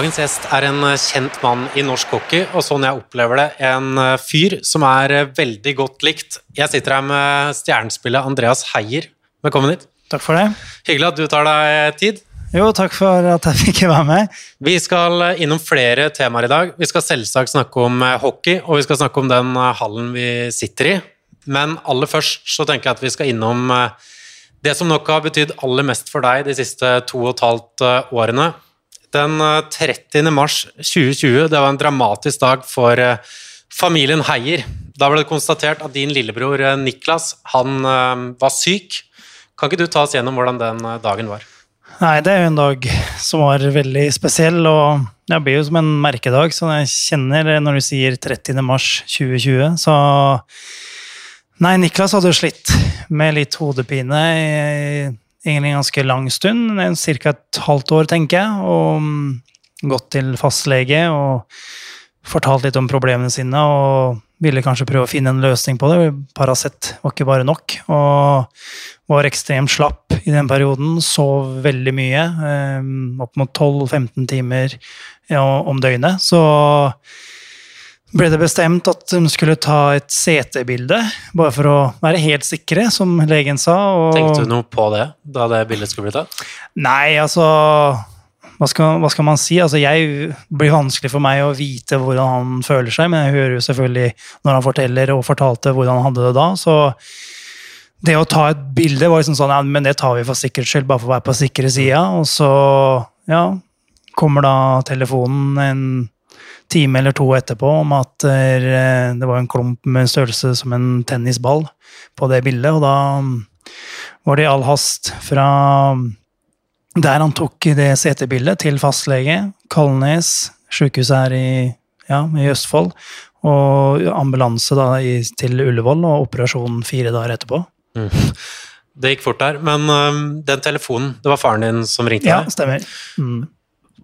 Dagens gjest er en kjent mann i norsk hockey, og sånn jeg opplever det, en fyr som er veldig godt likt. Jeg sitter her med stjernespillet Andreas Heier. Velkommen hit. Takk for det. Hyggelig at du tar deg tid. Jo, takk for at jeg fikk være med. Vi skal innom flere temaer i dag. Vi skal selvsagt snakke om hockey, og vi skal snakke om den hallen vi sitter i. Men aller først så tenker jeg at vi skal innom det som nok har betydd aller mest for deg de siste to og et halvt årene. Den 30. mars 2020, det var en dramatisk dag for familien Heier. Da ble det konstatert at din lillebror Niklas, han var syk. Kan ikke du ta oss gjennom hvordan den dagen var? Nei, det er jo en dag som var veldig spesiell, og det blir jo som en merkedag. Så jeg kjenner når du sier 30. mars 2020, så Nei, Niklas hadde jo slitt med litt hodepine i egentlig en ganske lang stund, ca. et halvt år, tenker jeg, og gått til fastlege og fortalt litt om problemene sine og ville kanskje prøve å finne en løsning på det. Paracet var ikke bare nok. Og var ekstremt slapp i den perioden. Sov veldig mye. Opp mot 12-15 timer om døgnet. Så ble det bestemt at hun skulle ta et CT-bilde, bare for å være helt sikre, som legen sa. Og... Tenkte du noe på det da det bildet skulle bli tatt? Nei, altså hva skal, hva skal, man si? Altså, jeg blir vanskelig for meg å vite hvordan han føler seg, men jeg hører jo selvfølgelig når han forteller og fortalte hvordan han hadde det da. Så det å ta et bilde var liksom sånn ja, men det tar vi for sikkerhets skyld, bare for å være på sikre sida. Og så ja, kommer da telefonen en time eller to etterpå om at eh, det var en klump med størrelse som en tennisball på det bildet. Og da var det i all hast fra der han tok det CT-bildet, til fastlege, Kalnes, sykehuset her i, ja, i Østfold, og ambulanse da i, til Ullevål og operasjon fire dager etterpå. Mm. Det gikk fort der. Men um, den telefonen, det var faren din som ringte deg? Ja, stemmer. Mm.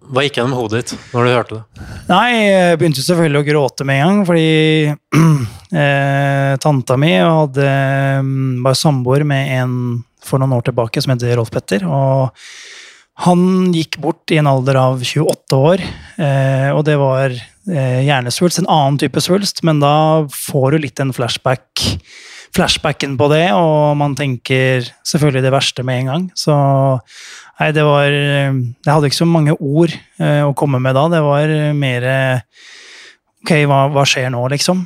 Hva gikk gjennom hodet ditt når du hørte det? Nei, Jeg begynte selvfølgelig å gråte med en gang, fordi eh, tanta mi hadde, mm, var samboer med en for noen år tilbake som heter Rolf Petter. og han gikk bort i en alder av 28 år, eh, og det var eh, hjernesvulst. En annen type svulst, men da får du litt en flashback flashbacken på det, og man tenker selvfølgelig det verste med en gang. Så Nei, det var Jeg hadde ikke så mange ord eh, å komme med da. Det var mer Ok, hva, hva skjer nå, liksom?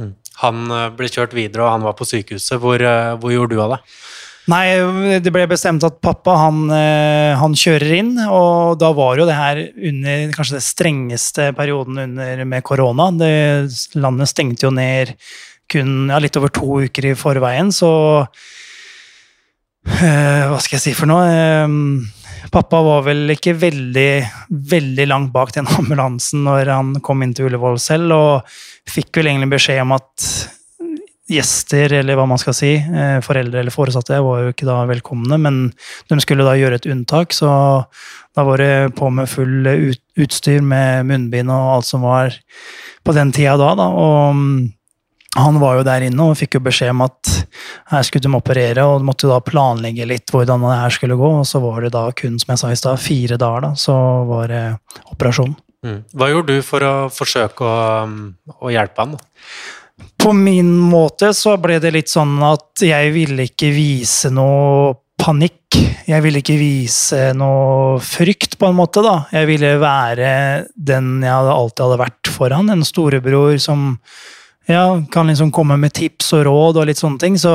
Mm. Han eh, ble kjørt videre, og han var på sykehuset. Hvor, eh, hvor gjorde du av det? Nei, det ble bestemt at pappa han, han, kjører inn, og da var jo det her under kanskje det strengeste perioden under, med korona. Landet stengte jo ned kun ja, litt over to uker i forveien, så eh, hva skal jeg si for noe? Eh, pappa var vel ikke veldig, veldig langt bak den ambulansen når han kom inn til Ullevål selv, og fikk vel egentlig beskjed om at gjester, eller hva man skal si, uh, foreldre eller foresatte, var jo ikke da velkomne, men de skulle da gjøre et unntak, så da var det på med full utstyr med munnbind og alt som var på den tida da, da. og han var jo der inne og fikk jo beskjed om at her skulle de operere, og de måtte da planlegge litt hvordan det her skulle gå. Og så var det da kun, som jeg sa i stad, fire dager, da, så var det operasjon. Mm. Hva gjorde du for å forsøke å, å hjelpe han? På min måte så ble det litt sånn at jeg ville ikke vise noe panikk. Jeg ville ikke vise noe frykt, på en måte. da. Jeg ville være den jeg alltid hadde vært for han, en storebror som ja, kan liksom komme med tips og råd og litt sånne ting. Så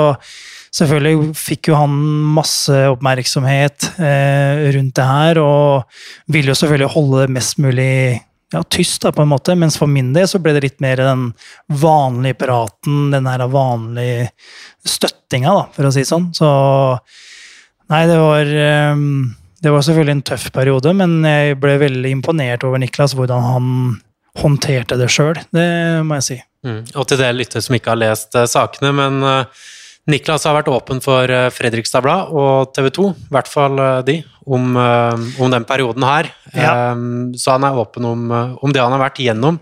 selvfølgelig fikk jo han masse oppmerksomhet eh, rundt det her, og ville jo selvfølgelig holde det mest mulig ja, tyst, da, på en måte. Mens for min del så ble det litt mer den vanlige praten, den her vanlige støttinga, da, for å si det sånn. Så nei, det var eh, det var selvfølgelig en tøff periode, men jeg ble veldig imponert over Niklas, hvordan han håndterte det sjøl. Det må jeg si. Mm. Og til dere lyttere som ikke har lest uh, sakene, men uh, Niklas har vært åpen for uh, Fredrikstad Blad og TV 2, i hvert fall de, om, om, den perioden her. Ja. så han er åpen om, om, det han har vært igjennom.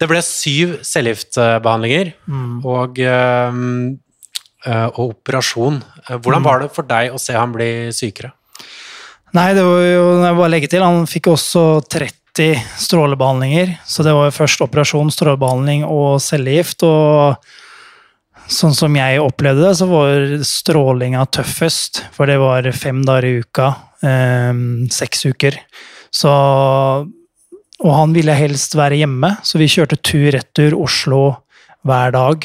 Det ble syv cellegiftbehandlinger mm. og, og, operasjon. Hvordan mm. var det for deg å se han bli sykere? Nei, det var jo jeg bare legge til. Han fikk også 30 90 strålebehandlinger. Så det var først operasjon, strålebehandling og cellegift. Og sånn som jeg opplevde det, så var strålinga tøffest. For det var fem dager i uka. Eh, seks uker. Så Og han ville helst være hjemme, så vi kjørte tur-retur Oslo hver dag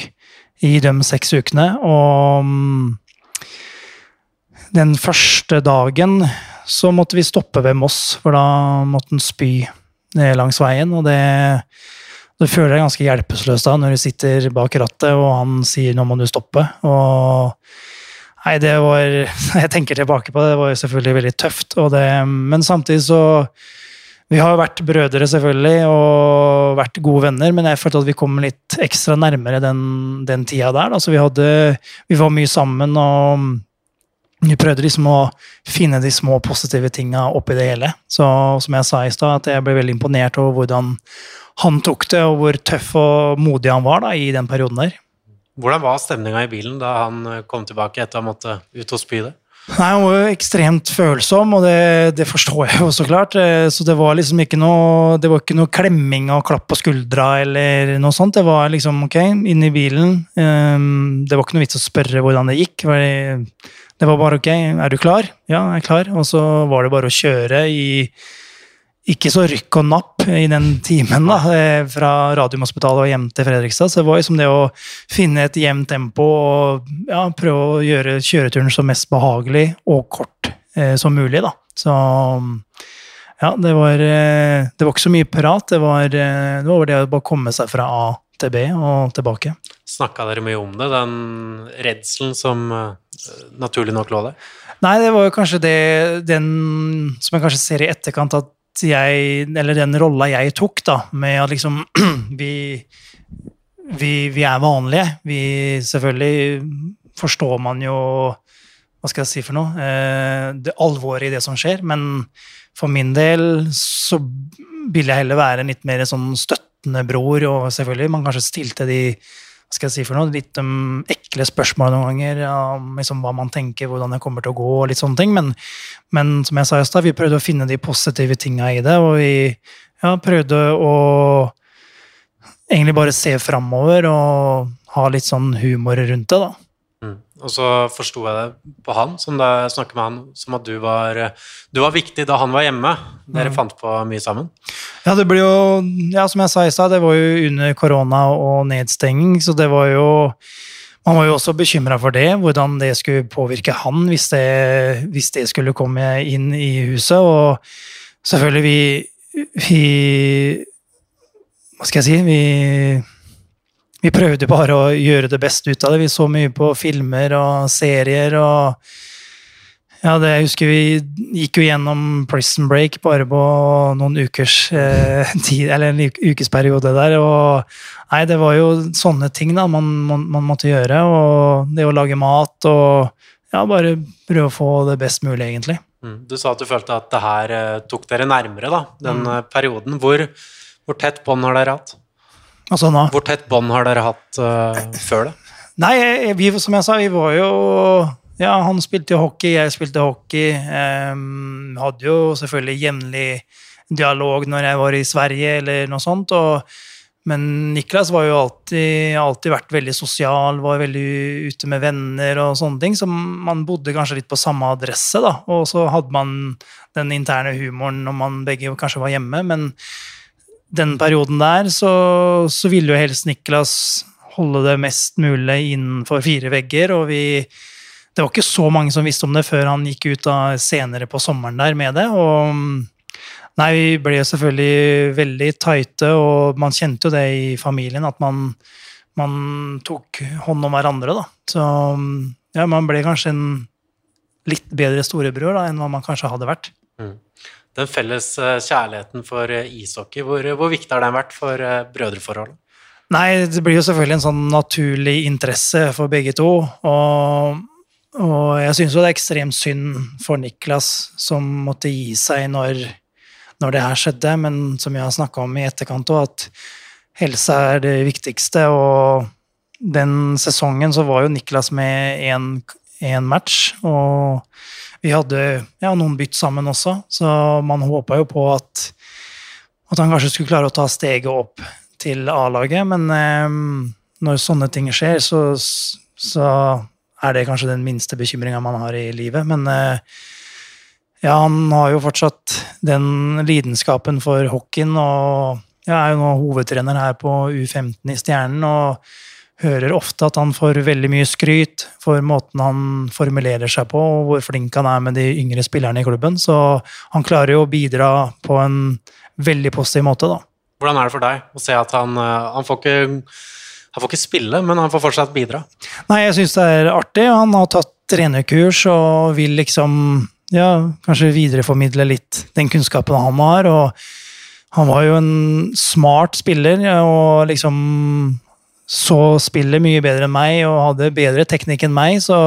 i de seks ukene. Og mm, den første dagen så måtte vi stoppe ved Moss, for da måtte han spy ned langs veien. Og det, du føler deg ganske hjelpeløs da når du sitter bak rattet og han sier 'nå må du stoppe'. Og nei, det var Jeg tenker tilbake på det, det var jo selvfølgelig veldig tøft. Det, men samtidig så Vi har jo vært brødre, selvfølgelig, og vært gode venner, men jeg følte at vi kom litt ekstra nærmere den, den tida der. Da. Så vi, hadde, vi var mye sammen. og vi prøvde liksom å finne de små positive tinga oppi det hele. Så som jeg sa i stad, at jeg ble veldig imponert over hvordan han tok det, og hvor tøff og modig han var da, i den perioden der. Hvordan var stemninga i bilen da han kom tilbake etter å ha måttet ut og spy det? Nei, Han var jo ekstremt følsom, og det, det, forstår jeg jo så klart. Eh, så det var liksom ikke noe, det var ikke noe klemming og klapp på skuldra eller noe sånt. Det var liksom ok, inn i bilen. Ehm, det var ikke noe vits å spørre hvordan det gikk. Det var bare ok, er du klar? Ja, jeg er klar. Og så var det bare å kjøre i ikke så rykk og napp i den timen da, eh, fra Radiumhospitalet og hjem til Fredrikstad. Så det var liksom det å finne et jevnt tempo og ja, prøve å gjøre kjøreturen så mest behagelig og kort eh, som mulig. Da. Så ja, det var, eh, det var ikke så mye prat. Det var, eh, det var det å bare komme seg fra A til B og tilbake. Snakka dere mye om det, den redselen som naturlig nok lå der? Nei, det var jo kanskje det den som jeg kanskje ser i etterkant, at jeg Eller den rolla jeg tok, da, med at liksom vi, vi, vi er vanlige. Vi Selvfølgelig forstår man jo Hva skal jeg si for noe? Eh, det alvoret i det som skjer. Men for min del så ville jeg heller være en litt mer sånn støttende bror, og selvfølgelig man kanskje stilte de skal jeg si for noe, litt um, ekle spørsmål noen ganger. Um, liksom hva man tenker, hvordan det kommer til å gå, og litt sånne ting. Men, men som jeg sa i stad, vi prøvde å finne de positive tinga i det. Og vi ja, prøvde å egentlig bare se framover og ha litt sånn humor rundt det, da. Og så forsto jeg det på han, som da jeg snakket med han, som at du var, du var viktig da han var hjemme. Dere mm. fant på mye sammen? Ja, det ble jo Ja, som jeg sa i stad, det var jo under korona og nedstenging, så det var jo man var jo også bekymra for det, hvordan det skulle påvirke han hvis det, hvis det, skulle komme inn i huset. Og selvfølgelig, vi, vi Hva skal jeg si? Vi vi prøvde bare å gjøre det beste ut av det. Vi så mye på filmer og serier og ja, det, jeg husker vi gikk jo gjennom Prison Break bare på noen ukers eh, tid, eller en ukesperiode der. Og nei, det var jo sånne ting da man, man, man, måtte gjøre. Og det å lage mat og ja, bare prøve å få det best mulig, egentlig. Mm. Du sa at du følte at det her eh, tok dere nærmere, da, den mm. Eh, perioden. Hvor, hvor tett bånd har dere hatt? Altså nå. Hvor tett bånd har dere hatt uh, før det? Nei, vi, som jeg sa, vi var jo Ja, han spilte hockey, jeg spilte hockey. Um, hadde jo selvfølgelig jevnlig dialog når jeg var i Sverige eller noe sånt. Og, men Niklas var jo alltid, alltid vært veldig sosial, var veldig ute med venner og sånne ting. Så man bodde kanskje litt på samme adresse, da. Og så hadde man den interne humoren når man begge kanskje var hjemme. men den perioden der så, så ville jo helst Niklas holde det mest mulig innenfor fire vegger, og vi Det var ikke så mange som visste om det før han gikk ut da, senere på sommeren der med det. og Nei, vi ble selvfølgelig veldig tighte, og man kjente jo det i familien, at man, man tok hånd om hverandre, da. Så ja, man ble kanskje en litt bedre storebror da, enn hva man kanskje hadde vært. Mm den felles eh, kjærligheten for eh, ishockey, hvor, hvor viktig har den vært for eh, brødreforholdet? Nei, det blir jo selvfølgelig en sånn naturlig interesse for begge to. Og, og jeg syns jo det er ekstremt synd for Niklas, som måtte gi seg når, når det her skjedde, men som jeg har snakka om i etterkant òg, at helse er det viktigste. Og den sesongen så var jo Niklas med én match, og vi hadde ja, noen bytt sammen også, så man håpa jo på at at han kanskje skulle klare å ta steget opp til A-laget, men eh, når sånne ting skjer, så, så, er det kanskje den minste bekymringa man har i livet. Men eh, ja, han har jo fortsatt den lidenskapen for hockeyen, og ja, er jo nå hovedtrener her på U15 i Stjernen. og hører ofte at han får veldig mye skryt for måten han formulerer seg på, og hvor flink han er med de yngre spillerne i klubben. Så han klarer jo å bidra på en veldig positiv måte, da. Hvordan er det for deg å se at han, eh, han får ikke han får ikke spille, men han får fortsatt bidra? Nei, jeg syns det er artig. Han har tatt trenerkurs og vil liksom ja, kanskje videreformidle litt den kunnskapen han har. Og han var jo en smart spiller og liksom så spillet mye bedre enn meg og hadde bedre teknikk enn meg, så,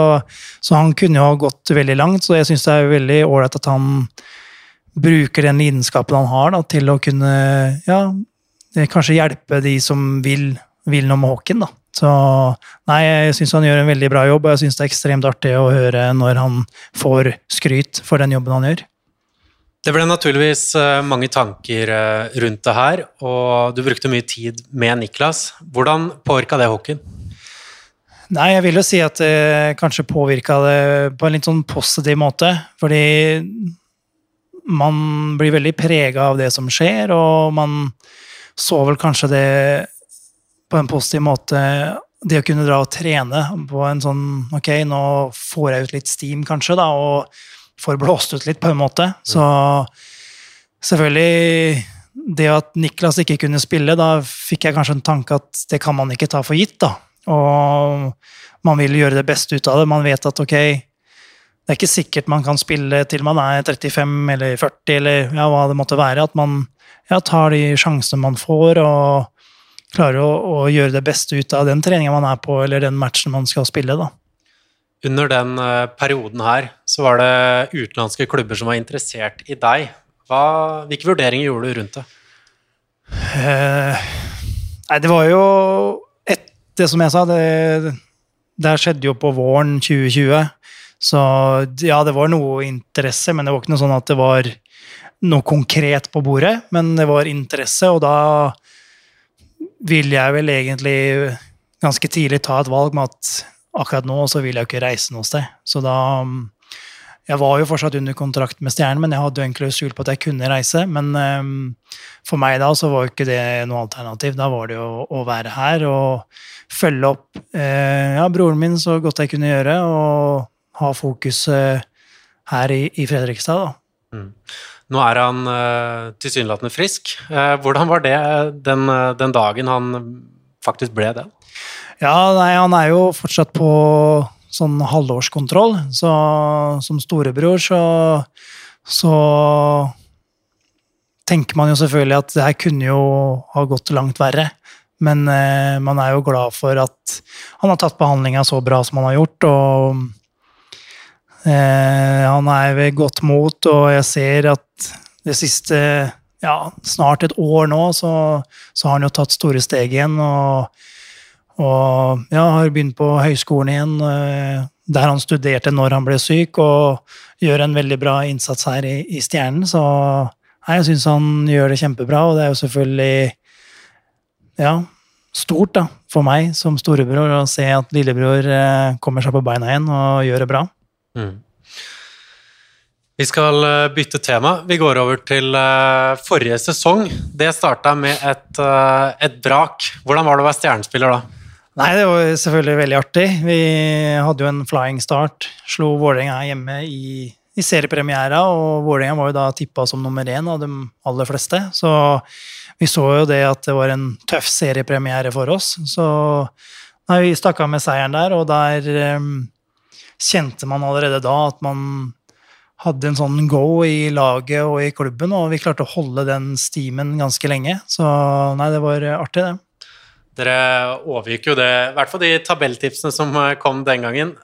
så han kunne jo ha gått veldig langt. Så jeg syns det er veldig ålreit at han bruker den lidenskapen han har, da, til å kunne ja, kanskje hjelpe de som vil, vil noe med hockeyen. Så nei, jeg syns han gjør en veldig bra jobb, og jeg syns det er ekstremt artig å høre når han får skryt for den jobben han gjør. Det ble naturligvis eh, mange tanker eh, rundt det her, og du brukte mye tid med Niklas. Hvordan påvirka det hockeyen? Nei, jeg vil jo si at det kanskje påvirka det på en litt sånn positiv måte. Fordi man blir veldig prega av det som skjer, og man så vel kanskje det på en positiv måte det å kunne dra og trene på en sånn Ok, nå får jeg ut litt steam, kanskje, da, og får blåst ut litt, på en måte. Så selvfølgelig Det at Niklas ikke kunne spille, da fikk jeg kanskje en tanke at det kan man ikke ta for gitt, da. Og man vil gjøre det beste ut av det. Man vet at ok, det er ikke sikkert man kan spille til man er 35 eller 40 eller ja, hva det måtte være. At man ja, tar de sjansene man får, og klarer å, å, gjøre det beste ut av den treninga man er på, eller den matchen man skal spille. da. Under den eh, perioden her så var det utenlandske klubber som var interessert i deg. Hva, hvilke vurderinger gjorde du rundt det? Eh, nei, det var jo et, Det som jeg sa, det, det skjedde jo på våren 2020. Så ja, det var noe interesse, men det var ikke noe sånn at det var noe konkret på bordet. Men det var interesse, og da ville jeg vel egentlig ganske tidlig ta et valg med at akkurat nå så vil jeg jo ikke reise noe sted. Så da Jeg var jo fortsatt under kontrakt med Stjernen, men jeg hadde jo en klausul på at jeg kunne reise. Men um, for meg da så var jo ikke det noe alternativ. Da var det jo å være her og følge opp uh, ja, broren min så godt jeg kunne gjøre, og ha fokus uh, her i, i, Fredrikstad, da. Mm. Nå er han uh, tilsynelatende frisk. Uh, hvordan var det den, den dagen han faktisk ble det? Ja, nei, han er jo fortsatt på sånn halvårskontroll. Så som storebror så, så tenker man jo selvfølgelig at det her kunne jo ha gått langt verre. Men eh, man er jo glad for at han har tatt behandlinga så bra som han har gjort. Og eh, han er ved godt mot, og jeg ser at det siste ja, snart et år nå, så, så har han jo tatt store steg igjen. og og ja, har begynt på høyskolen igjen, eh, der han studerte når han ble syk, og gjør en veldig bra innsats her i, i Stjernen. Så jeg syns han gjør det kjempebra, og det er jo selvfølgelig ja, stort da, for meg som storebror å se at lillebror eh, kommer seg på beina igjen og gjør det bra. Mm. Vi skal eh, bytte tema. Vi går over til forrige sesong. Det starta med et, et brak. Hvordan var det å være stjernespiller da? Nei, det var selvfølgelig veldig artig. Vi hadde jo en flying start. Slo Vålerenga hjemme i, i seriepremiera, og Vålerenga var jo da tippa som nummer én av de aller fleste. Så vi så jo det at det var en tøff seriepremiere for oss. Så nei, vi stakk av med seieren der, og der um, kjente man allerede da at man hadde en sånn go i laget og i klubben, og vi klarte å holde den stimen ganske lenge. Så nei, det var artig, det. Dere overgikk jo det, i hvert fall de tabelltipsene som eh, kom den gangen.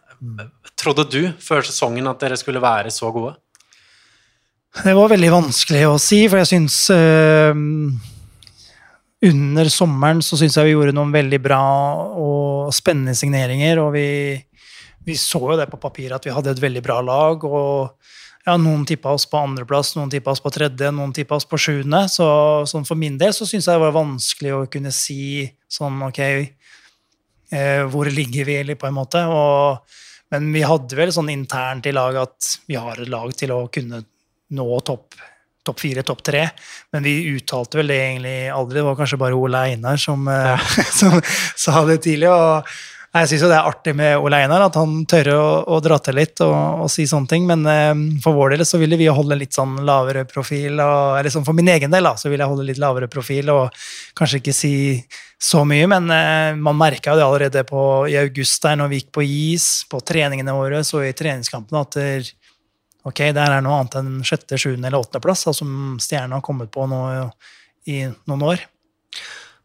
Trodde du før sesongen at dere skulle være så gode? Det var veldig vanskelig å si, for jeg syns øh, Under sommeren så syns jeg vi gjorde noen veldig bra og spennende signeringer, og vi, vi så jo det på papiret at vi hadde et veldig bra lag. og ja, Noen tippa oss på andreplass, noen tippa oss på tredje, noen tippa oss på sjuende. Så sånn for min del så syns jeg det var vanskelig å kunne si sånn ok, eh, hvor ligger vi, eller på en måte. Og, men vi hadde vel sånn internt i laget at vi har et lag til å kunne nå topp topp fire, topp tre. Men vi uttalte vel det egentlig aldri. Det var kanskje bare Ole Einar som, ja. som sa det tidlig. og jeg syns det er artig med Ole Einar, at han tør å, å dra til litt og, og, si sånne ting. Men eh, for vår del så ville vi holde litt sånn lavere profil. Og, eller sånn for min egen del da, så ville jeg holde litt lavere profil og kanskje ikke si så mye. Men eh, man merka det allerede på, i august der når vi gikk på is, på treningene våre så i treningskampene, at der, ok, det er noe annet enn sjette, sjuende eller åttendeplass som Stjernen har kommet på nå i noen år.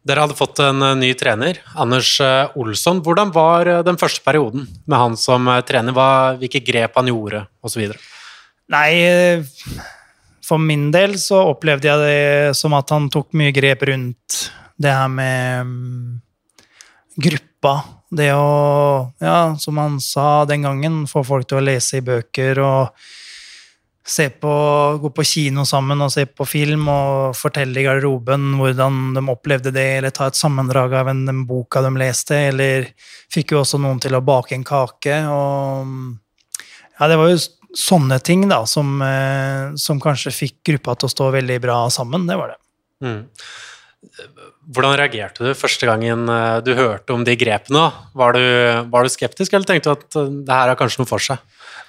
Dere hadde fått en eh, ny trener, Anders eh, Olsson. Hvordan var eh, den første perioden med han som trener? Hva, hvilke grep han gjorde, osv.? Nei, for min del så opplevde jeg det som at han tok mye grep rundt det her med um, gruppa. Det å, ja, som han sa den gangen, få folk til å lese i bøker og se på, gå på kino sammen og se på film og fortelle i garderoben hvordan de opplevde det, eller ta et sammendrag av en, den boka de leste, eller fikk jo også noen til å bake en kake. og ja, Det var jo sånne ting da, som, eh, som kanskje fikk gruppa til å stå veldig bra sammen. Det var det. Mm. Hvordan reagerte du første gangen eh, du hørte om de grepene? Var du, var du skeptisk, eller tenkte du at eh, det her har kanskje noe for seg?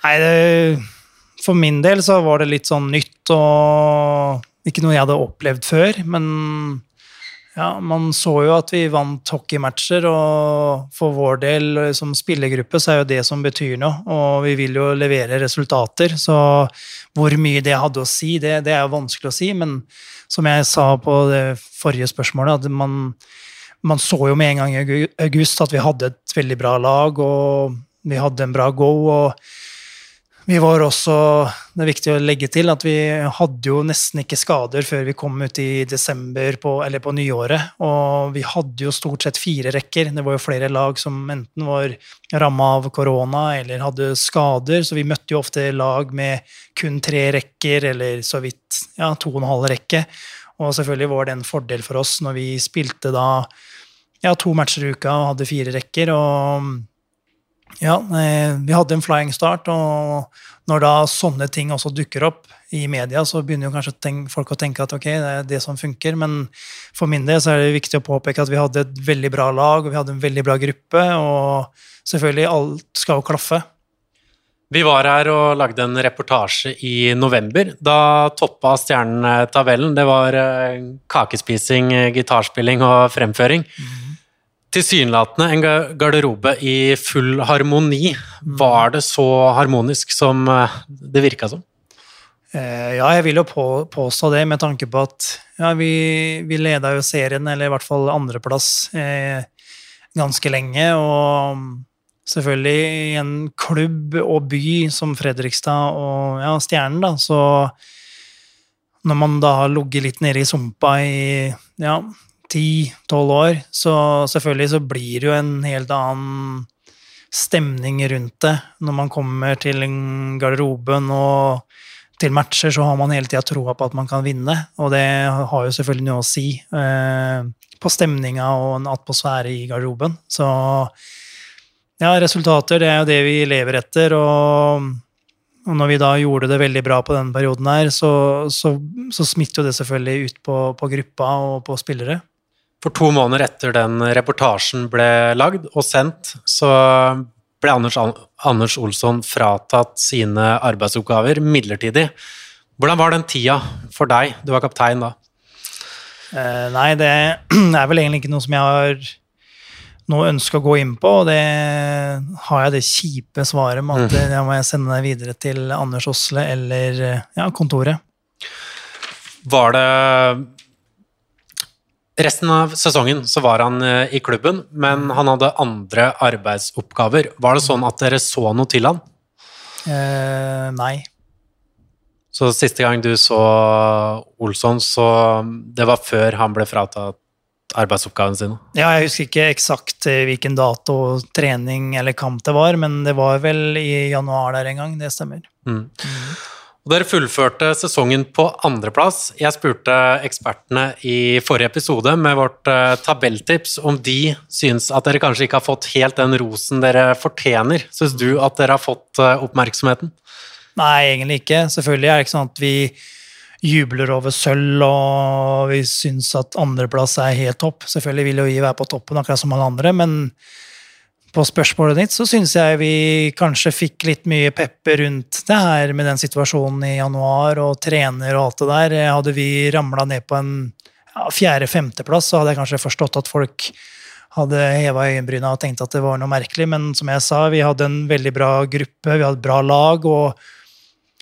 Nei, det for min del så var det litt sånn nytt og ikke noe jeg hadde opplevd før. Men ja, man så jo at vi vant hockeymatcher, og for vår del som spillergruppe så er jo det som betyr noe. Og vi vil jo levere resultater, så hvor mye det hadde å si, det, det er jo vanskelig å si. Men som jeg sa på det forrige spørsmålet, at man, man så jo med en gang i august at vi hadde et veldig bra lag, og vi hadde en bra go. og vi var også, Det er viktig å legge til at vi hadde jo nesten ikke skader før vi kom ut i desember, på, eller på nyåret. Og vi hadde jo stort sett fire rekker. Det var jo flere lag som enten var ramma av korona eller hadde skader, så vi møtte jo ofte lag med kun tre rekker eller så vidt ja, to og en halv rekke. Og selvfølgelig var det en fordel for oss når vi spilte da ja, to matcher i uka og hadde fire rekker. og ja, eh, vi hadde en flying start, og når da sånne ting også dukker opp i media, så begynner jo kanskje folk å tenke at ok, det er det som funker. Men for min del så er det viktig å påpeke at vi hadde et veldig bra lag, og vi hadde en veldig bra gruppe, og selvfølgelig alt skal jo klaffe. Vi var her og lagde en reportasje i november. Da toppa Stjernen tabellen. Det var eh, kakespising, gitarspilling og fremføring. Mm tilsynelatende en garderobe i full harmoni. Var det så harmonisk som eh, det virka som? Eh, ja, jeg vil jo på, påstå det, med tanke på at ja, vi, vi leda jo serien, eller i hvert fall andreplass, eh, ganske lenge. Og selvfølgelig i en klubb og by som Fredrikstad og ja, Stjernen, da, så når man da har ligget litt nede i sumpa i ja, ti-tolv år, så selvfølgelig så blir det jo en helt annen stemning rundt det. Når man kommer til garderoben og til matcher, så har man hele tida troa på at man kan vinne, og det har jo selvfølgelig noe å si eh, på stemninga og en atmosfære i garderoben. Så ja, resultater, det er jo det vi lever etter, og, og når vi da gjorde det veldig bra på den perioden her, så, så, så smitter jo det selvfølgelig ut på, på gruppa og på spillere. For to måneder etter den reportasjen ble lagd og sendt, så ble Anders, Anders Olsson fratatt sine arbeidsoppgaver midlertidig. Hvordan var den tida for deg? Du var kaptein da. Eh, nei, det er vel egentlig ikke noe som jeg har noe ønske å gå inn på. Og det har jeg det kjipe svaret med at mm. jeg må sende deg videre til Anders Osle eller ja, kontoret. Var det Resten av sesongen så var han eh, i klubben, men han hadde andre arbeidsoppgaver. Var det sånn at dere så noe til han? Eh, nei. Så siste gang du så Olsson, så det var før han ble fratatt arbeidsoppgavene sine. Ja, jeg husker ikke eksakt eh, hvilken dato trening eller kamp det var, men det var vel i januar der en gang. Det stemmer. Mm. Mm. Og dere fullførte sesongen på andreplass. Jeg spurte ekspertene i forrige episode med vårt uh, tabelltips om de syns at dere kanskje ikke har fått helt den rosen dere fortjener. Syns du at dere har fått uh, oppmerksomheten? Nei, egentlig ikke. Selvfølgelig er det ikke sånn at vi jubler over sølv og vi syns at andreplass er helt topp. Selvfølgelig vil jo vi være på toppen, akkurat som alle andre, men på spørsmålet ditt så syns jeg vi kanskje fikk litt mye pepper rundt det her med den situasjonen i januar og trener og alt det der. Hadde vi ramla ned på en ja, fjerde-femteplass, så hadde jeg kanskje forstått at folk hadde heva øyenbryna og tenkt at det var noe merkelig, men som jeg sa, vi hadde en veldig bra gruppe, vi hadde et bra lag, og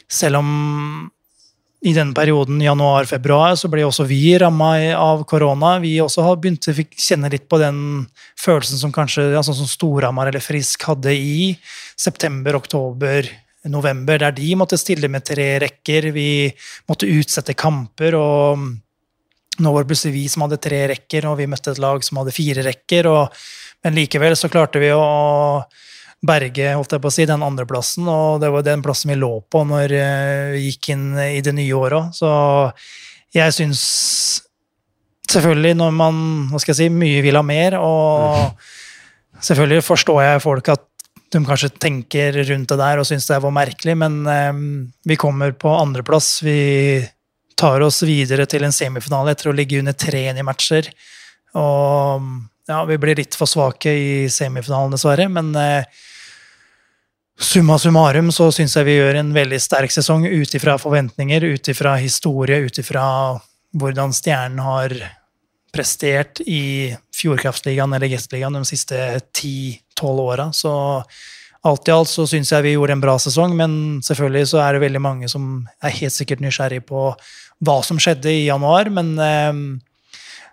selv om i den perioden januar-februar så ble også vi ramma av korona. Vi også har begynt å kjenne litt på den følelsen som kanskje sånn som Storhamar eller Frisk hadde i september, oktober, november, der de måtte stille med tre rekker. Vi måtte utsette kamper. og Nå var det plutselig vi som hadde tre rekker, og vi møtte et lag som hadde fire rekker. Og, men likevel så klarte vi å berge holdt jeg på å si, den andreplassen, og det var den plassen vi lå på når eh, vi gikk inn i det nye året. Så jeg syns selvfølgelig når man hva skal jeg si, mye vil ha mer, og selvfølgelig forstår jeg folk at de kanskje tenker rundt det der og syns det var merkelig, men um, vi kommer på andreplass. Vi tar oss videre til en semifinale etter å ligge under tre i matcher. Og ja, vi blir litt for svake i semifinalen, dessverre, men eh, Summa summarum så syns jeg vi gjør en veldig sterk sesong ut ifra forventninger, ut ifra historie, ut ifra hvordan Stjernen har prestert i Fjordkraftligaen eller Gestligaen de siste ti-tolv åra. Så alt i alt så syns jeg vi gjorde en bra sesong, men selvfølgelig så er det veldig mange som er helt sikkert nysgjerrig på hva som skjedde i januar. Men eh,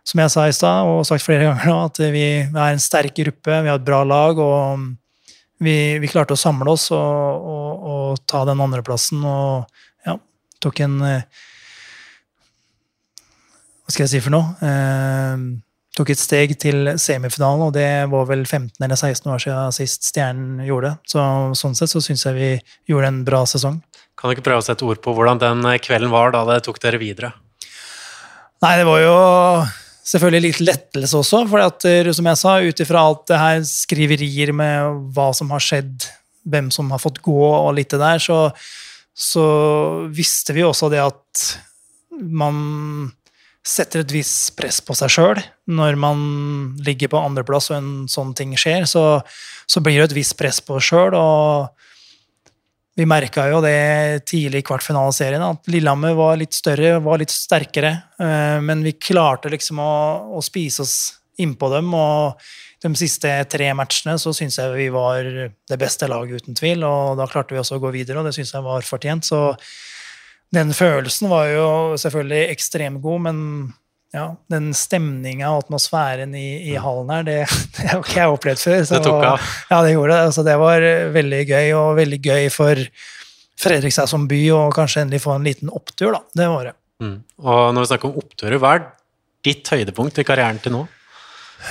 som jeg sa i stad, og sagt flere ganger nå, at vi er en sterk gruppe, vi har et bra lag. og vi, vi, klarte å samle oss og, og, og ta den andreplassen og ja, tok en eh, Hva skal jeg si for noe? Eh, tok et steg til semifinalen, og det var vel 15 eller 16 år siden sist Stjernen gjorde det. Så sånn sett så syns jeg vi gjorde en bra sesong. Kan du ikke prøve å sette ord på hvordan den kvelden var da det tok dere videre? Nei, det var jo selvfølgelig litt lettelse også, for at, eh, som jeg sa, ut ifra alt det her skriverier med hva som har skjedd, hvem som har fått gå og litt det der, så, så visste vi også det at man setter et visst press på seg sjøl når man ligger på andreplass og en sånn ting skjer. Så, så blir det et visst press på oss sjøl, og vi merka jo det tidlig i kvartfinaleserien, at Lillehammer var litt større, var litt sterkere. Eh, men vi klarte liksom å, å spise oss innpå dem. Og de siste tre matchene så syns jeg vi var det beste laget, uten tvil. Og da klarte vi også å gå videre, og det syns jeg var fortjent. Så den følelsen var jo selvfølgelig ekstremt god, men ja, den stemninga og atmosfæren i, i, hallen her, det, det har ikke jeg opplevd før. Så, det tok av? Ja, det gjorde det. Altså, det var veldig gøy, og veldig gøy for Fredrikstad som by å kanskje endelig få en liten opptur, da. Det var det. Mm. Og når vi snakker om oppturer, hva er ditt høydepunkt i karrieren til nå?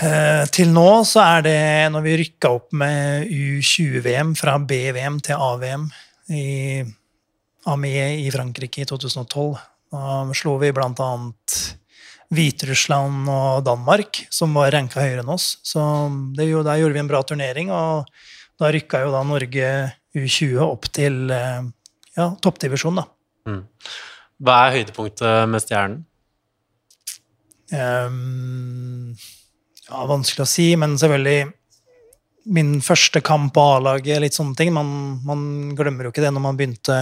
Eh, til nå så er det når vi rykka opp med U20-VM fra B-VM til A-VM i Amie i Frankrike i 2012. Da slo vi blant annet Hviterussland og Danmark, som var ranka høyere enn oss. Så det, der gjorde vi en bra turnering, og da rykka jo da Norge U20 opp til eh, ja, toppdivisjon, da. Mm. Hva er høydepunktet med Stjernen? Um, ja, vanskelig å si, men selvfølgelig min første kamp på A-laget, litt sånne ting. Man, man, glemmer jo ikke det når man begynte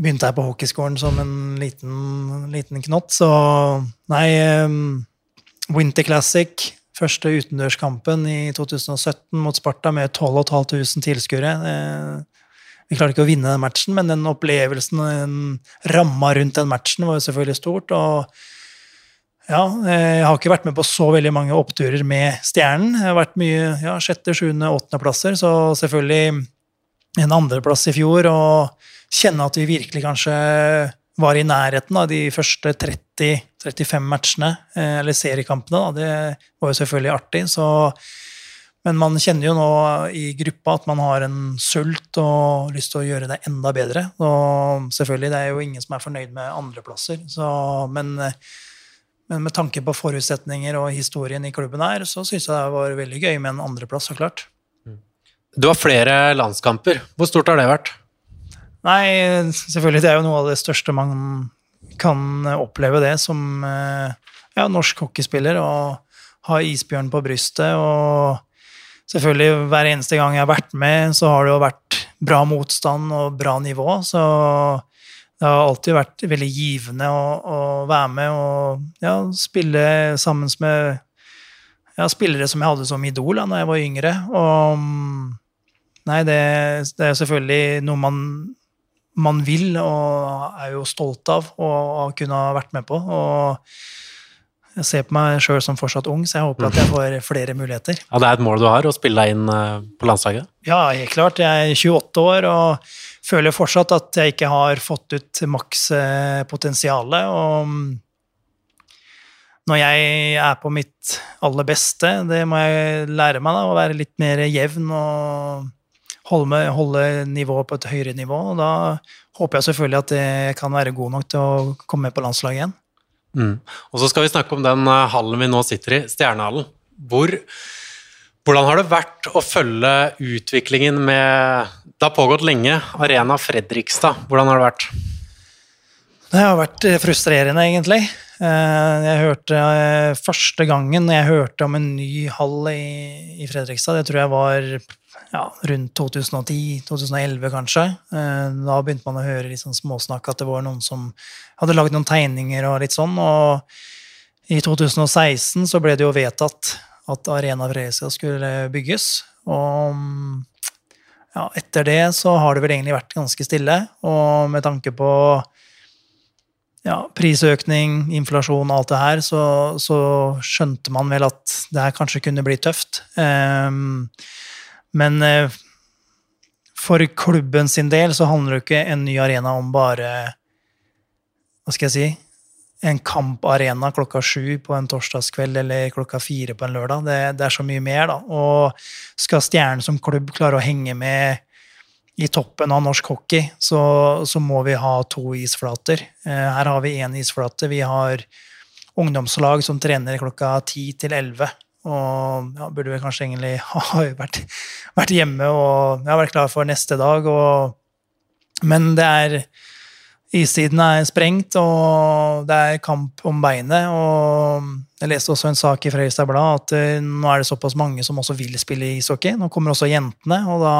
begynte jeg på hockeyskolen som en liten, liten knott, så nei um, Winter Classic, første utendørskampen i 2017 mot Sparta med 12 500 tilskuere. Eh, vi klarte ikke å vinne den matchen, men den opplevelsen, den ramma rundt den matchen, var jo selvfølgelig stort. og ja, jeg har ikke vært med på så veldig mange oppturer med Stjernen. Jeg har vært mye ja, sjette, sjuende, åttendeplasser, så selvfølgelig en andreplass i fjor. og kjenne at vi virkelig kanskje var i nærheten av de første 30 35 matchene, eh, eller seriekampene. Da. Det var jo selvfølgelig artig. Så, men man kjenner jo nå i gruppa at man har en sult og lyst til å gjøre det enda bedre. Og selvfølgelig, det er jo ingen som er fornøyd med andreplasser. Men, men med tanke på forutsetninger og historien i klubben her, så syns jeg det var veldig gøy med en andreplass, så klart. Du har flere landskamper. Hvor stort har det vært? Nei, selvfølgelig. Det er jo noe av det største man kan oppleve det som eh, ja, norsk hockeyspiller. Å ha isbjørn på brystet. Og selvfølgelig, hver eneste gang jeg har vært med, så har det jo vært bra motstand og bra nivå. Så det har alltid vært veldig givende å, å være med og ja, spille sammen med ja, spillere som jeg hadde som idol da når jeg var yngre. Og Nei, det, det er selvfølgelig noe man, man vil og er jo stolt av å kunne ha vært med på. Og jeg ser på meg sjøl som fortsatt ung, så jeg håper at jeg får flere muligheter. Ja, Det er et mål du har, å spille deg inn eh, på landslaget? Ja, helt klart. Jeg er 28 år og føler fortsatt at jeg ikke har fått ut maks eh. Og når jeg er på mitt aller beste, det må jeg lære meg, da, å være litt mer jevn og holde, med, holde nivået på et høyere nivå. og Da håper jeg selvfølgelig at jeg kan være god nok til å komme med på landslaget igjen. Mm. Og så skal vi snakke om den eh, hallen vi nå sitter i, Stjernehallen. Hvor, hvordan har det vært å følge utviklingen med Det har pågått lenge. Arena Fredrikstad, hvordan har det vært? Det har vært eh, frustrerende, egentlig. Eh, jeg hørte Første gangen jeg hørte om en ny hall i, i Fredrikstad, det tror jeg var ja, rundt 2010-2011, kanskje. Eh, da begynte man å høre litt sånn småsnakk at det var noen som hadde lagd noen tegninger og litt sånn. Og i 2016 så ble det jo vedtatt at Arena Fresia skulle bygges. Og ja, etter det så har det vel egentlig vært ganske stille. Og med tanke på ja, prisøkning, inflasjon og alt det her, så, så, skjønte man vel at det her kanskje kunne bli tøft. Um, men eh, for klubben sin del så handler det ikke en ny arena om bare Hva skal jeg si En kamparena klokka sju på en torsdagskveld eller klokka fire på en lørdag. Det, det er så mye mer, da. Og skal Stjernen som klubb klare å henge med i toppen av norsk hockey, så, så må vi ha to isflater. Eh, her har vi én isflate. Vi har ungdomslag som trener klokka ti til elleve. Og ja, burde vel kanskje egentlig ha vært, vært hjemme og ja, vært klar for neste dag. Og, men det er Issiden er sprengt, og det er kamp om beinet. og Jeg leste også en sak i Fredrikstad Blad at uh, nå er det såpass mange som også vil spille ishockey. Nå kommer også jentene, og da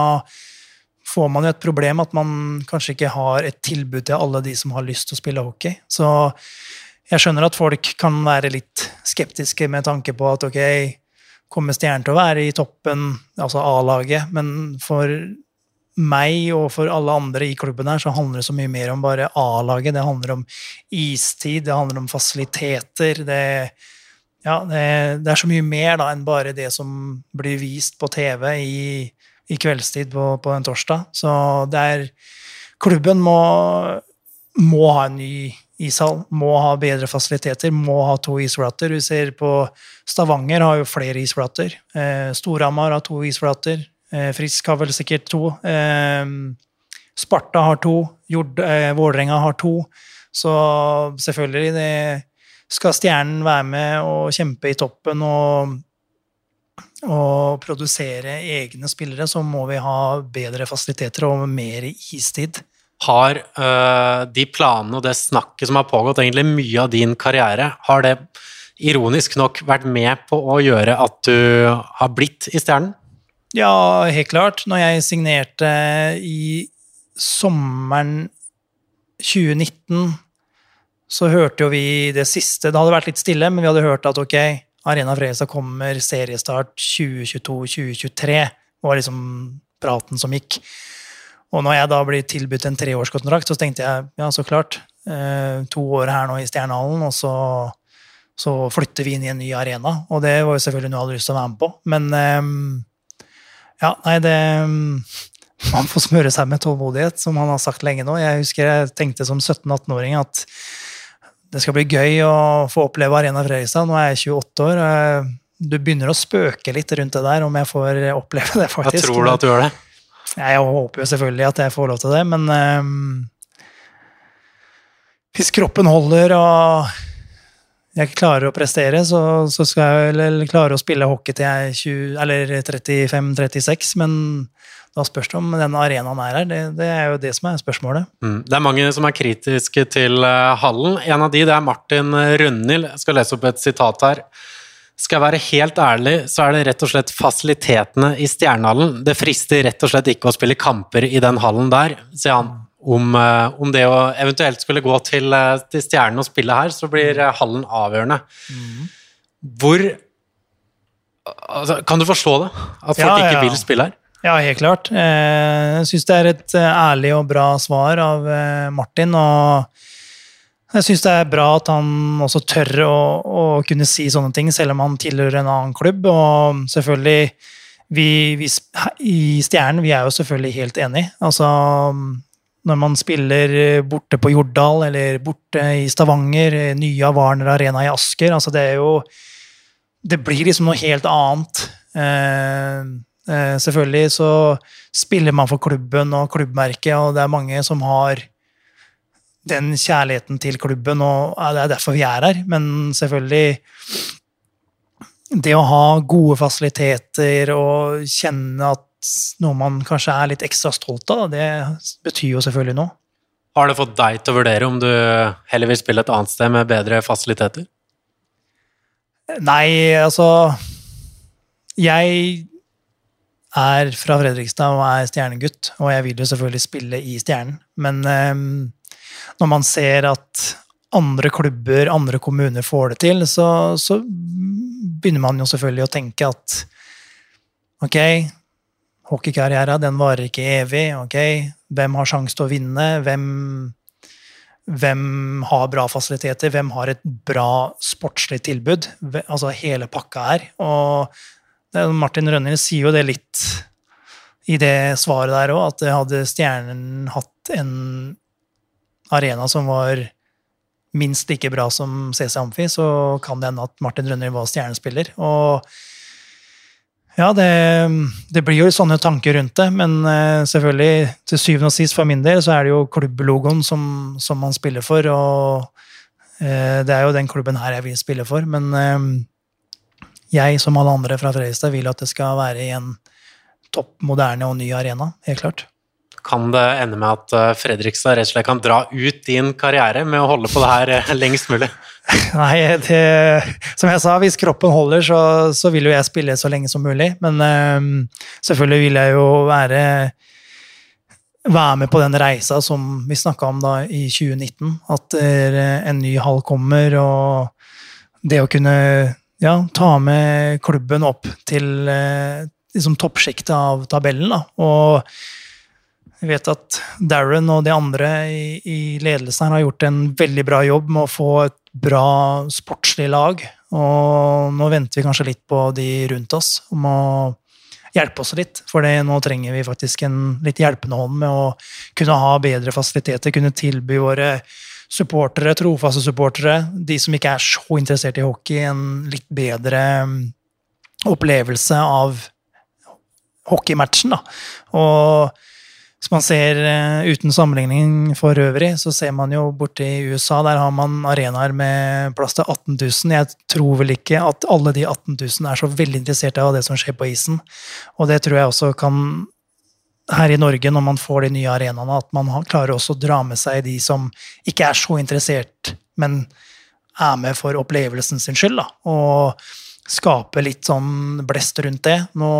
får man jo et problem at man kanskje ikke har et tilbud til alle de som har lyst til å spille hockey. Så jeg skjønner at folk kan være litt skeptiske med tanke på at ok, kommer Stjernen til å være i toppen, altså A-laget, men for meg og for alle andre i klubben her, så handler det så mye mer om bare A-laget. Det handler om istid, det handler om fasiliteter. Det, ja, det, det er så mye mer da, enn bare det som blir vist på TV i, i kveldstid på, på, en torsdag. Så det er Klubben må, må ha en ny ishall. Må ha bedre fasiliteter, må ha to isflater. Du ser på Stavanger har jo flere isflater. Eh, Storhamar har to isflater. Eh, Frisk har vel sikkert to. Eh, Sparta har to. Jord, eh, Vålerenga har to. Så selvfølgelig det skal Stjernen være med og kjempe i toppen og, og produsere egne spillere, så må vi ha bedre fasiliteter og mer istid har uh, de planene og det snakket som har pågått egentlig mye av din karriere, har det ironisk nok vært med på å gjøre at du har blitt i Stjernen? Ja, helt klart. Når jeg signerte i sommeren 2019, så hørte jo vi det siste Det hadde vært litt stille, men vi hadde hørt at ok, Arena Fredrikstad kommer seriestart 2022-2023. Det var liksom praten som gikk. Og når jeg da blir tilbudt en treårskontrakt, så tenkte jeg ja, så klart. Eh, to år her nå i Stjernehallen, og så, så, flytter vi inn i en ny arena. Og det var jo selvfølgelig noe jeg hadde lyst til å være med på. Men eh, ja, nei, det Man får smøre seg med tålmodighet, som han har sagt lenge nå. Jeg husker jeg tenkte som 17-18-åring at det skal bli gøy å få oppleve Arena Fredrikstad. Nå er jeg 28 år. Du begynner å spøke litt rundt det der, om jeg får oppleve det, faktisk. Jeg tror du at du gjør det? Jeg håper jo selvfølgelig at jeg får lov til det, men um, hvis kroppen holder og jeg klarer å prestere, så, så skal jeg klare å spille hockey til jeg er 35-36, men da spørs det om den arenaen er her. Det, det, er jo det som er spørsmålet. Mm. Det er mange som er kritiske til uh, hallen. En av de det er Martin Rønhild. Jeg skal lese opp et sitat her. Skal jeg være helt ærlig, så er det rett og slett fasilitetene i Stjernehallen. Det frister rett og slett ikke å spille kamper i den hallen der, sier han. Om, uh, om det å eventuelt skulle gå til, uh, til Stjernen og spille her, så blir hallen avgjørende. Mm. Hvor altså, Kan du forstå det? At folk ja, ja. ikke vil spille her? Ja, helt klart. Eh, jeg syns det er et eh, ærlig og bra svar av eh, Martin. Og jeg syns det er bra at han også tør å, å, kunne si sånne ting, selv om han tilhører en annen klubb. Og selvfølgelig, vi, vi i Stjernen, vi er jo selvfølgelig helt enig. Altså, når man spiller borte på Jordal eller borte i Stavanger, nye Warner Arena i Asker, altså det er jo Det blir liksom noe helt annet. Eh, Eh, selvfølgelig så spiller man for klubben og klubbmerket, og det er mange som har den kjærligheten til klubben, og det er derfor vi er her. Men selvfølgelig Det å ha gode fasiliteter og kjenne at noe man kanskje er litt ekstra stolt av, det betyr jo selvfølgelig noe. Har det fått deg til å vurdere om du heller vil spille et annet sted med bedre fasiliteter? Nei, altså Jeg er fra Fredrikstad og er stjernegutt, og jeg vil jo selvfølgelig spille i Stjernen. Men um, når man ser at andre klubber, andre kommuner får det til, så, så, begynner man jo selvfølgelig å tenke at ok, hockeykarriera den varer ikke evig. ok, Hvem har sjanse til å vinne? Hvem, hvem har bra fasiliteter? Hvem har et bra sportslig tilbud? Altså hele pakka her. Og Martin Rønner sier jo det litt i det svaret der òg, at hadde Stjernen hatt en arena som var minst like bra som CC Amfi, så kan det hende at Martin Rønner var stjernespiller. Og ja, det, det, blir jo sånne tanker rundt det, men uh, selvfølgelig, til syvende og sist for min del, så er det jo klubblogoen som, som man spiller for, og eh, det er jo den klubben her jeg vil spille for, men eh, jeg, som alle andre fra Fredrikstad, vil at det skal være i en topp moderne og ny arena. Helt klart. Kan det ende med at eh, Fredrikstad rett og slett kan dra ut din karriere med å holde på det her eh, lengst mulig? Nei, det, som jeg sa, hvis kroppen holder, så, så, vil jo jeg spille så lenge som mulig. Men um, selvfølgelig vil jeg jo være være med på den reisa som vi snakka om da i 2019. At en ny hall kommer, og det å kunne ja, ta med klubben opp til eh, liksom toppsjiktet av tabellen. Da. Og jeg vet at Darren og de andre i, ledelsen her har gjort en veldig bra jobb med å få et bra sportslig lag. Og nå venter vi kanskje litt på de rundt oss om å hjelpe oss litt. For nå trenger vi faktisk en litt hjelpende hånd med å kunne ha bedre fasiliteter, kunne tilby våre supportere, trofaste supportere, de som ikke er så interessert i hockey, en litt bedre mm, opplevelse av hockeymatchen. Da. Og hvis man ser eh, uten sammenligning for øvrig, så ser man jo borte i USA, der har man arenaer med plass til 18 000. Jeg tror vel ikke at alle de 18 000 er så veldig interessert av det som skjer på isen. Og det tror jeg også kan her i Norge, når man får de nye arenaene, at man klarer også å dra med seg de som ikke er så interessert, men er med for opplevelsen sin skyld. Da, og skape litt sånn blest rundt det. Nå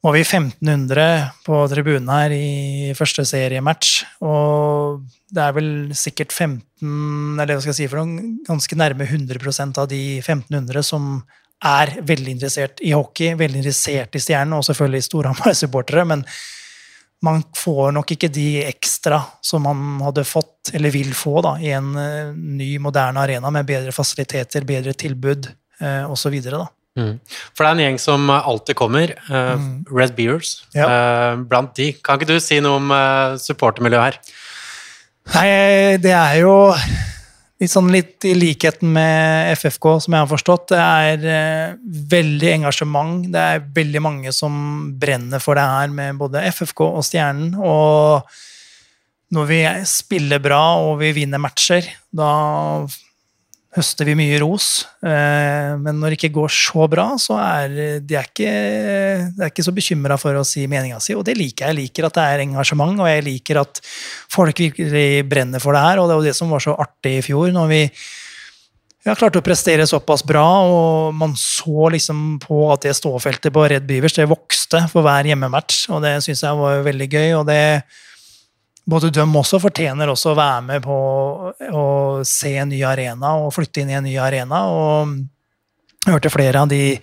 var vi 1500 på tribunen her i første seriematch, og det er vel sikkert 15, eller hva skal jeg si for noe, ganske nærme 100% av de 1500 som er veldig interessert i hockey, veldig interessert i Stjernen, og selvfølgelig Storhamar-supportere, men man får nok ikke de ekstra som man hadde fått, eller vil få, da, i en uh, ny, moderne arena med bedre fasiliteter, bedre tilbud eh, osv. Mm. For det er en gjeng som alltid kommer, uh, mm. Red Beers. Ja. Uh, blant de. Kan ikke du si noe om uh, supportermiljøet her? Nei, det er jo litt, sånn litt i likheten med FFK, som jeg har forstått. Det er veldig engasjement. Det er veldig mange som brenner for det her med både FFK og Stjernen. Og når vi spiller bra og vi vinner matcher, da høster vi mye ros. Eh, men når det ikke går så bra, så er de er ikke, de er ikke så bekymra for å si meninga si, og det liker jeg. Jeg liker at det er engasjement, og jeg liker at folk virkelig brenner for det her. Og det var det som var så artig i fjor, når vi ja, klarte å prestere såpass bra, og man så liksom på at det ståfeltet på Red Beavers det vokste for hver hjemmematch, og det syns jeg var veldig gøy. og det både de også fortjener også å være med på å se en ny arena og flytte inn i en ny arena. og jeg hørte flere av de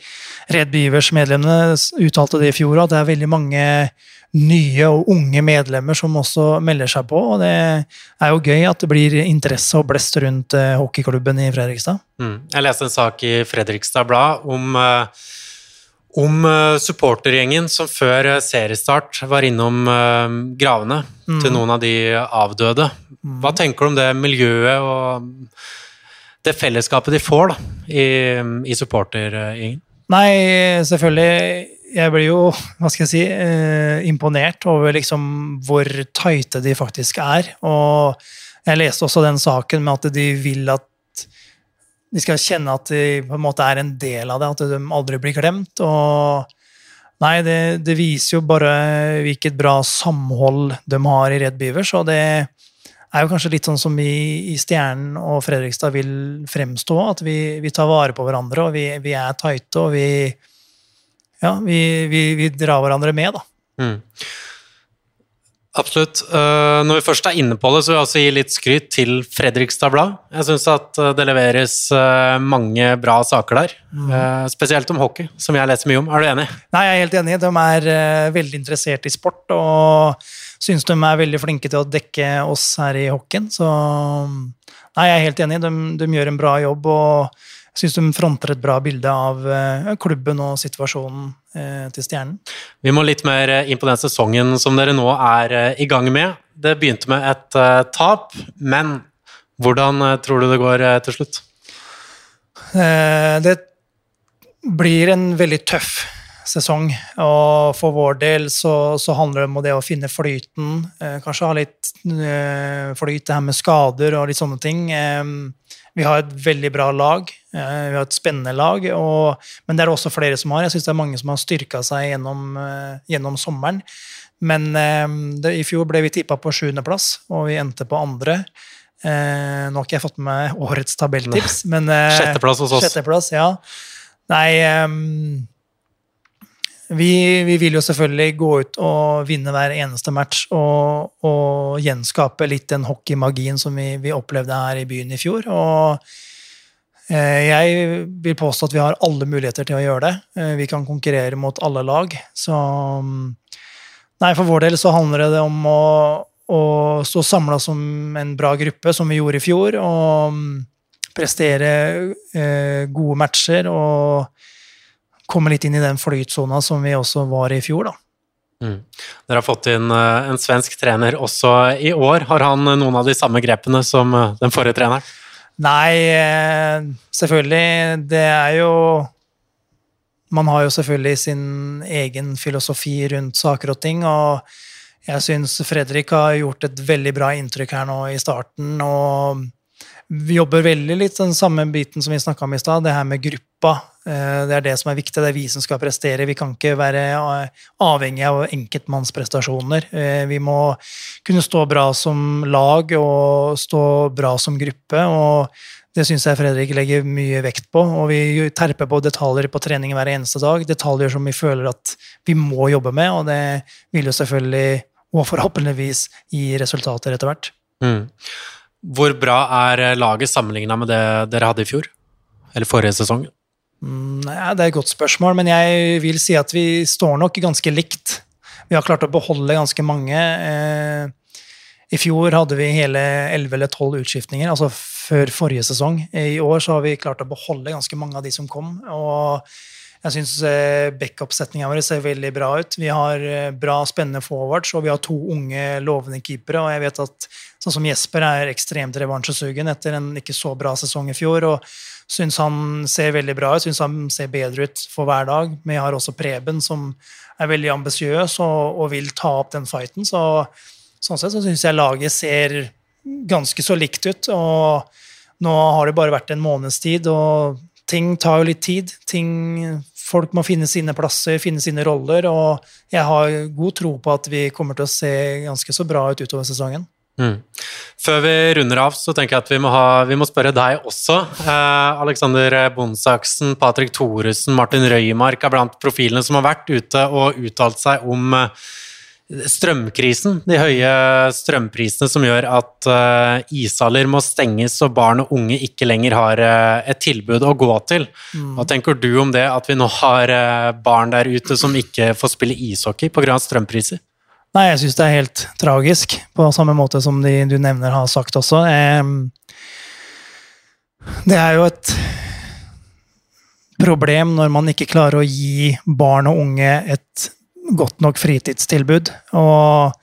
Red Beavers-medlemmene uttalte det i fjor, at det er veldig mange nye og unge medlemmer som også melder seg på. og Det er jo gøy at det blir interesse og blest rundt eh, hockeyklubben i Fredrikstad. Mm. Jeg leste en sak i Fredrikstad Blad om uh om eh, supportergjengen som før eh, seriestart var innom eh, gravene mm. til noen av de avdøde. Mm. Hva tenker du om det miljøet og det fellesskapet de får da, i, i supportergjengen? Nei, selvfølgelig. Jeg blir jo, hva skal jeg si, imponert over liksom hvor tighte de faktisk er. Og jeg leste også den saken med at de vil at de skal kjenne at de på en måte er en del av det, at de aldri blir glemt. og Nei, det, det viser jo bare hvilket bra samhold de har i Red Beavers. Og det er jo kanskje litt sånn som vi i Stjernen og Fredrikstad vil fremstå. At vi, vi tar vare på hverandre, og vi, vi er tighte, og vi, ja, vi, drar hverandre med, da. Mm. Absolutt. Uh, når vi først er inne på det, så vil jeg også gi litt skryt til Fredrikstad Blad. Jeg syns at eh, det leveres uh, mange bra saker der. Mm. Spesielt om hockey, som jeg leser mye om. Er du enig? Nei, jeg er helt enig. De er veldig interessert i sport, og syns de er veldig flinke til å dekke oss her i hockeyen. Så nei, jeg er helt enig. De, de gjør en bra jobb. og syns de fronter et bra bilde av uh, klubben og situasjonen uh, til Stjernen. Vi må litt mer inn på den sesongen som dere nå er i gang med. Det begynte med et tap, men hvordan tror du det går til slutt? det blir en veldig tøff sesong. Og for vår del så, så, handler det om det å finne flyten. Eh, kanskje ha litt eh, flyt, det her med skader og litt sånne ting. Eh, vi har et veldig bra lag. Eh, vi har et spennende lag. Og, men det er det også flere som har. Jeg syns det er mange som har styrka seg gjennom, eh, gjennom, sommeren. Men eh, det, i fjor ble vi tippa på sjuendeplass, og vi endte på andre. nå har ikke jeg fått med meg årets tabelltips, men Sjetteplass hos oss. Sjetteplass, ja. Nei vi, vi, vil jo selvfølgelig gå ut og vinne hver eneste match og, og gjenskape litt den hockeymagien som vi, vi, opplevde her i byen i fjor. Og eh, jeg vil påstå at vi har alle muligheter til å gjøre det. Eh, vi kan konkurrere mot alle lag. Så Nei, for vår del så handler det om å, å stå samla som en bra gruppe, som vi gjorde i fjor, og prestere eh, gode matcher. og komme litt inn i den flytsona som vi også var i fjor, da. Mm. Dere har fått inn uh, en svensk trener også i år. Har han noen av de samme grepene som uh, den forrige treneren? Nei, selvfølgelig. Det er jo Man har jo selvfølgelig sin egen filosofi rundt saker og ting, og jeg syns Fredrik har gjort et veldig bra inntrykk her nå i starten. og vi jobber veldig litt den samme biten som vi snakka om i stad, det her med gruppa. Eh, det er det som er viktig, det er vi som skal prestere. Vi kan ikke være eh, avhengig av enkeltmannsprestasjoner. Eh, vi må kunne stå bra som lag og stå bra som gruppe. og det syns jeg Fredrik legger mye vekt på. Og vi terper på detaljer på trening hver eneste dag. Detaljer som vi føler at vi må jobbe med, og det vil jo selvfølgelig, og forhåpentligvis, gi resultater etter hvert. Mm. Hvor bra er laget sammenligna med det dere hadde i fjor? Eller forrige sesong? Mm, ja, det er et godt spørsmål, men jeg vil si at vi står nok ganske likt. Vi har klart å beholde ganske mange. Eh, I fjor hadde vi hele 11 eller 12 utskiftninger, altså før forrige sesong. I år så har vi klart å beholde ganske mange av de som kom. og Jeg syns eh, backup-setninga vår ser veldig bra ut. Vi har eh, bra, spennende forwards, og vi har to unge, lovende keepere. Og jeg vet at sånn som Jesper er ekstremt revansjesugen etter en ikke så bra sesong i fjor. og Syns han ser veldig bra ut, syns han ser bedre ut for hver dag. Men jeg har også Preben, som er veldig ambisiøs og, og, vil ta opp den fighten. Så sånn sett så syns jeg laget ser ganske så likt ut. Og nå har det bare vært en måneds tid, og ting tar jo litt tid. Ting, folk må finne sine plasser, finne sine roller, og jeg har god tro på at vi kommer til å se ganske så bra ut utover sesongen. Mm. Før vi runder av, så tenker jeg at vi må, ha, vi må spørre deg også. Eh, Alexander Bondsaksen, Patrick Thoresen, Martin Røymark er blant profilene som har vært ute og uttalt seg om eh, strømkrisen. De høye strømprisene som gjør at uh, ishaller må stenges og barn og unge ikke lenger har uh, et tilbud å gå til. Mm. Hva tenker du om det, at vi nå har uh, barn der ute som ikke får spille ishockey pga. strømpriser? Nei, jeg syns det er helt tragisk, på samme måte som de du nevner har sagt også. Det er jo et problem når man ikke klarer å gi barn og unge et godt nok fritidstilbud. Og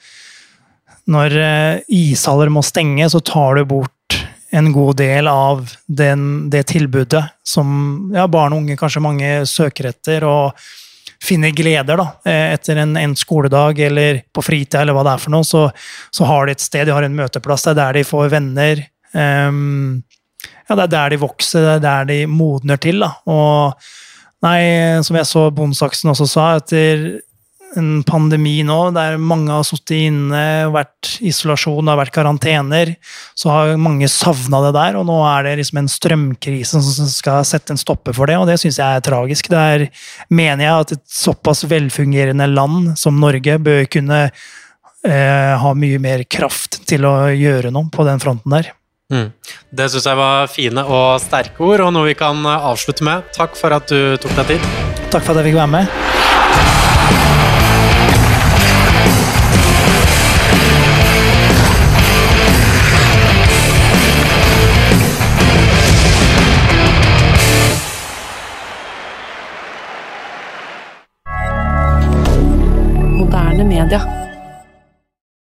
når eh, ishaller må stenge, så tar du bort en god del av den, det tilbudet som ja, barn og unge kanskje mange søker etter. og finner gleder da, eh, etter en en skoledag eller på fritid, eller hva det er for noe, så, så, har de et sted, de har en møteplass. Det er der de får venner. Um, ja, det er der de vokser, det er der de modner til. Da. Og nei, som jeg så Bondsaksen også sa, etter en pandemi nå der mange har sittet inne, vært isolasjon, har vært karantener, så har mange savna det der. Og nå er det liksom en strømkrise som skal sette en stopper for det, og det syns jeg er tragisk. Der mener jeg at et såpass velfungerende land som Norge bør kunne eh, ha mye mer kraft til å gjøre noe på den fronten der. Mm. Det syns jeg var fine og sterke ord, og noe vi kan avslutte med. Takk for at du tok deg tid. Takk for at jeg fikk være med. Moderne media.